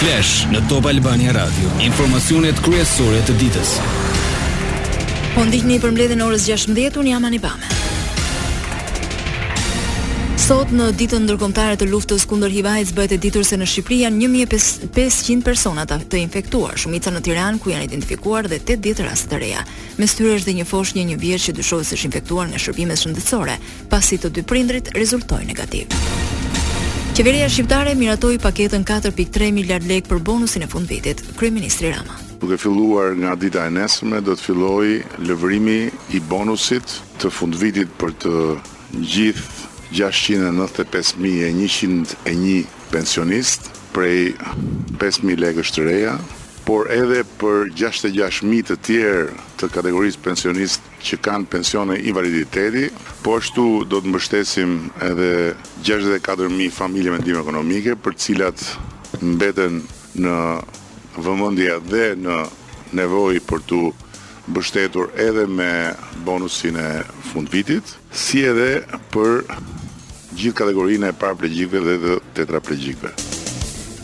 Flash në Top Albania Radio, informacionet kryesore të ditës. Po ndiqni përmbledhjen e orës 16 unë jam Ani Bame. Sot në ditën ndërkombëtare të luftës kundër HIV-AIDS bëhet e ditur se në Shqipëri janë 1500 persona të infektuar, shumica në Tiranë ku janë identifikuar dhe 80 raste të reja. Mes tyre është dhe një foshnje një vjeç që dyshohet se është infektuar nga shërbimet shëndetësore, pasi të dy prindërit rezultojnë negativ. Qeveria shqiptare miratoi paketën 4.3 miliard lekë për bonusin e fundvitit, kryeministri Rama. Duke filluar nga dita e nesërme do të fillojë lëvrimi i bonusit të fundvitit për të gjithë gjashtëqind e nëntëdhjetë e pesë mijë e njëqind e një pensionistë prej pesë mijë lekësh të reja, por edhe për gjashtëdhjetë e gjashtë mijë të tjerë të kategorisë pensionist që kanë pensione invaliditeti, po ashtu do të mbështesim edhe gjashtëdhjetë e katër mijë familje me ndihmë ekonomike, për të cilat mbeten në vëmendje dhe në nevojë për t'u mbështetur edhe me bonusin e fundvitit. si edhe për gjithë kategorinë e paraplegjikëve dhe të tetraplegjikëve.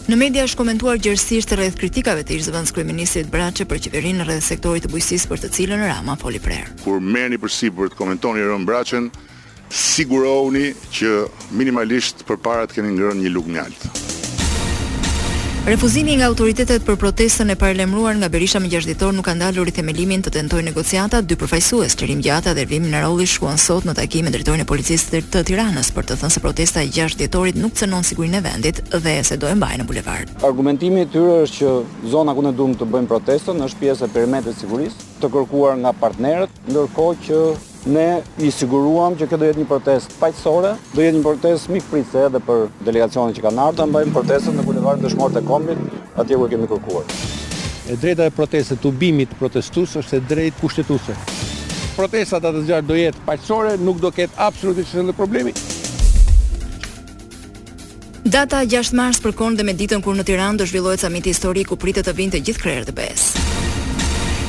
Në media është komentuar gjerësisht rreth kritikave të ish-zëvendës kryeministrit Braçe për qeverinë rreth sektorit të bujqësisë për të cilën Rama foli prerë. Kur merrni përsipër të komentoni Erion Braçen, sigurohuni që Minimalisht përpara të keni ngrënë një lugë mjaltë. Refuzimi nga autoritetet për protestën e paralajmëruar nga Berisha më gjashtë dhjetor nuk ka ndalur rithemelimin të tentojë negociatat, dy përfaqësues, Keriana Gjata dhe Ervin Minarolli shkuan sot në takim me drejtorin e Policisë të Tiranës për të thënë se protesta e gjashtë dhjetorit nuk cenon sigurinë e vendit dhe se do e mbajnë në bulevard. Argumentimi i tyre është që zona ku ne duam të bëjmë protestën është pjesë e perimetrit të sigurisë, të kërkuar nga partnerët, ndërkohë që Ne i siguruam që kjo do jetë një protestë paqësore, do jetë një protestë mikpritëse edhe për delegacionet që kanë ardhur. Do ta mbajmë protestën në bulevardin Dëshmorët e Kombit, atje ku e kemi kërkuar. E drejta e protestës, tubimit, protestuesit është e drejtë kushtetuese. Protesta sa të zgjasë do jetë paqësore, nuk do ketë absolutisht asnjë lloj problemi. Data gjashtë mars përkon dhe me ditën kur në Tiranë do zhvillohet samiti historik ku pritet të vinë të gjithë krerët e BE-së.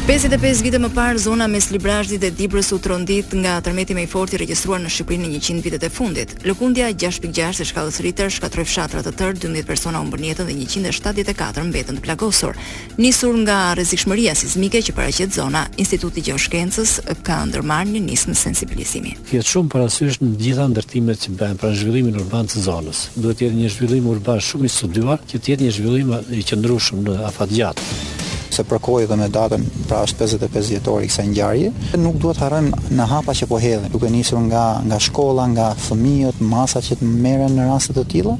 Pesëdhjetë e pesë vite më parë, zona mes Librazhdit dhe Dibrës u trondit nga tërmeti më i fortë i regjistruar në Shqipëri në njëqind vitet e fundit. Lëkundja gjashtë pikë gjashtë e shkallës Richter shkatërroi fshatra të tërë, dymbëdhjetë persona humbën jetën dhe njëqind e shtatëdhjetë e katër mbetën të plagosur, Nisur nga rrezikshmëria sizmike që paraqet zona, Instituti i Gjeoshkencës ka ndërmarrë një nismë sensibilizimi. Të jetë shumë parasysh në të gjitha ndërtimet që bëhen, pra në zhvillimin urban të zonës. Duhet të jetë një zhvillim urban shumë i studiuar, që të jetë një zhvillim i qëndrueshëm në afatgjatë. se përkoi dhe me datën, pra është pesëdhjetë e pesë vjetori i kësaj ngjarje. Nuk duhet të harrojmë në hapa që po hedhim, duke nisur nga nga shkolla, nga fëmijët, masat që të merren në raste të tilla.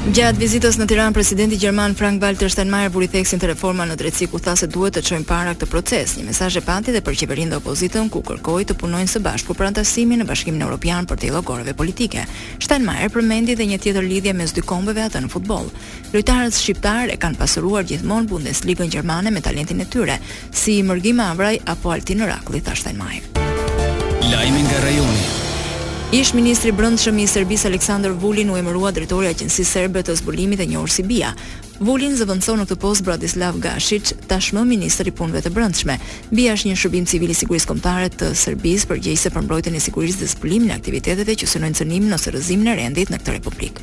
Gjatë vizitës në Tiranë, presidenti gjerman Frank-Walter Steinmeier vuri theksin te reforma në drejtësi ku tha se duhet të çojmë para këtë proces. Një mesazh e pati dhe për qeverinë dhe opozitën ku kërkoi të punojnë së bashku për anëtarësimin në Bashkimin Evropian përtej llogoreve politike. Steinmeier përmendi dhe një tjetër lidhje mes dy kombeve, atë në futboll. Lojtarët shqiptarë e kanë pasuruar gjithmonë Bundesligën gjermane me talentin e tyre, Si Mërgim Mavraj apo Altin Rraklli, tha Steinmeier. Lajme nga rajoni. Ish-ministri i Brendshëm i Serbisë Aleksandër Vulin u emërua drejtor i Agjencisë Serbe të Zbulimit e njohur si BIA. Vulin zëvendëson në këtë post Bratislav Gashiç, tashmë ministër i Punëve të Brendshme. BIA është një shërbim civil i sigurisë kombëtare të Serbisë, përgjegjëse për mbrojtjen e sigurisë dhe zbulimin e aktiviteteve që synojnë cënimin ose rrëzimin e rendit në këtë republikë.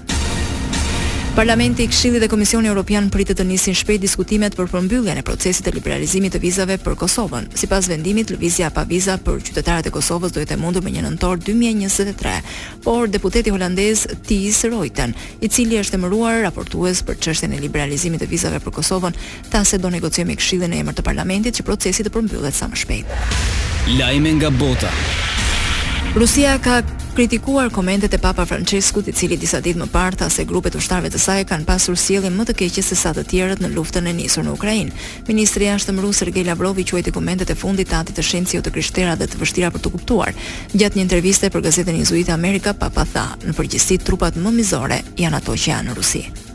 Parlamenti, Këshilli dhe Komisioni Evropian pritet të nisin shpejt diskutimet për përmbylljen e procesit të liberalizimit të vizave për Kosovën. Sipas vendimit, lëvizja pa viza për qytetarët e Kosovës do jetë e mundur më një nëntor dy mijë e njëzet e tre. Por deputeti holandez Thijs Reuten, i cili është emëruar raportues për çështjen e liberalizimit të vizave për Kosovën, tha se do negociojë me Këshillin në emër të Parlamentit që procesi të përmbyllet sa më shpejt. Lajme nga bota. Rusia ka kritikuar komentet e Papa Françeskut, i cili disa ditë më parë tha se grupe të ushtarëve të saj kanë pasur sjellje më të keqe se sa të tjerët në luftën e nisur në Ukrainë. Ministri i Jashtëm rus Sergei Lavrov i quajti komentet e fundit të Atit të Shenjtë si jo të krishtera dhe të vështira për t'u kuptuar. Gjatë një interviste për gazetën jezuite Amerika, Papa tha, Në përgjithësi trupat më mizore janë ato që janë në Rusi.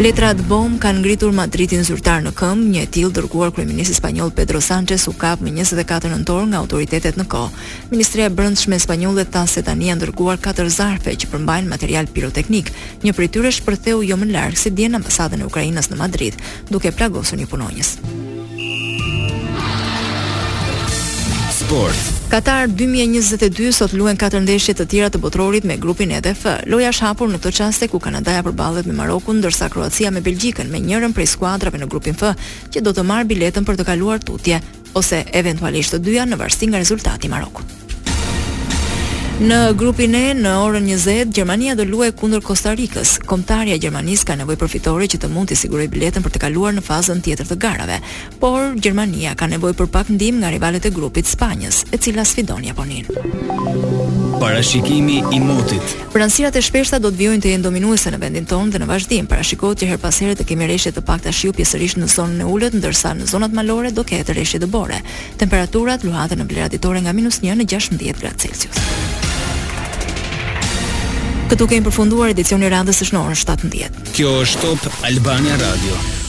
Letrat bombë kanë ngritur Madridin zyrtar në këmbë, një e tillë dërguar kryeministrit spanjoll Pedro Sanchez u kap më 24 nëntor nga autoritetet në kohë. Ministria e Brendshme spanjolle tha se tani janë dërguar katër zarfe që përmbajnë material piroteknik. Një prej tyre shpërtheu jo më larg se dje në ambasadën e Ukrainës në Madrid, duke plagosur një punonjës. Sport. Katar 2022 sot luhen katër ndeshje të tjera të botërorit me grupin E dhe F. Loja është hapur në këto çaste ku Kanadaja përballet me Marokun, ndërsa Kroacia me Belgjikën me njërën prej skuadrave në grupin F, që do të marrë biletën për të kaluar tutje. ose eventualisht të dyja në varësi nga rezultati i Marokut. Në grupin E, në orën 20, Gjermania do luajë kundër Kosta Rikës. Kombëtarja e Gjermanisë ka nevojë për fitore që të mund t'i sigurojë biletën për të kaluar në fazën tjetër të garave. Por, Gjermania ka nevojë për pak ndihmë nga rivalët e grupit, Spanjës, e cila sfidon Japoninë. Parashikimi i motit. Vranësirat e shpeshta do të vijojnë të jenë dominuese në vendin tonë dhe në vazhdim. Parashikohet që herë pas here të kemi reshje të pakta shiu pjesërisht në zonën e ulët, ndërsa në zonat malore do ketë reshje dëbore. Temperaturat luhaten në vlera ditore nga minus një në gjashtëmbëdhjetë gradë Celsius. Këtu kemi përfunduar. Edicioni i radhës është në orën shtatëmbëdhjetë. Kjo është Top Albania Radio.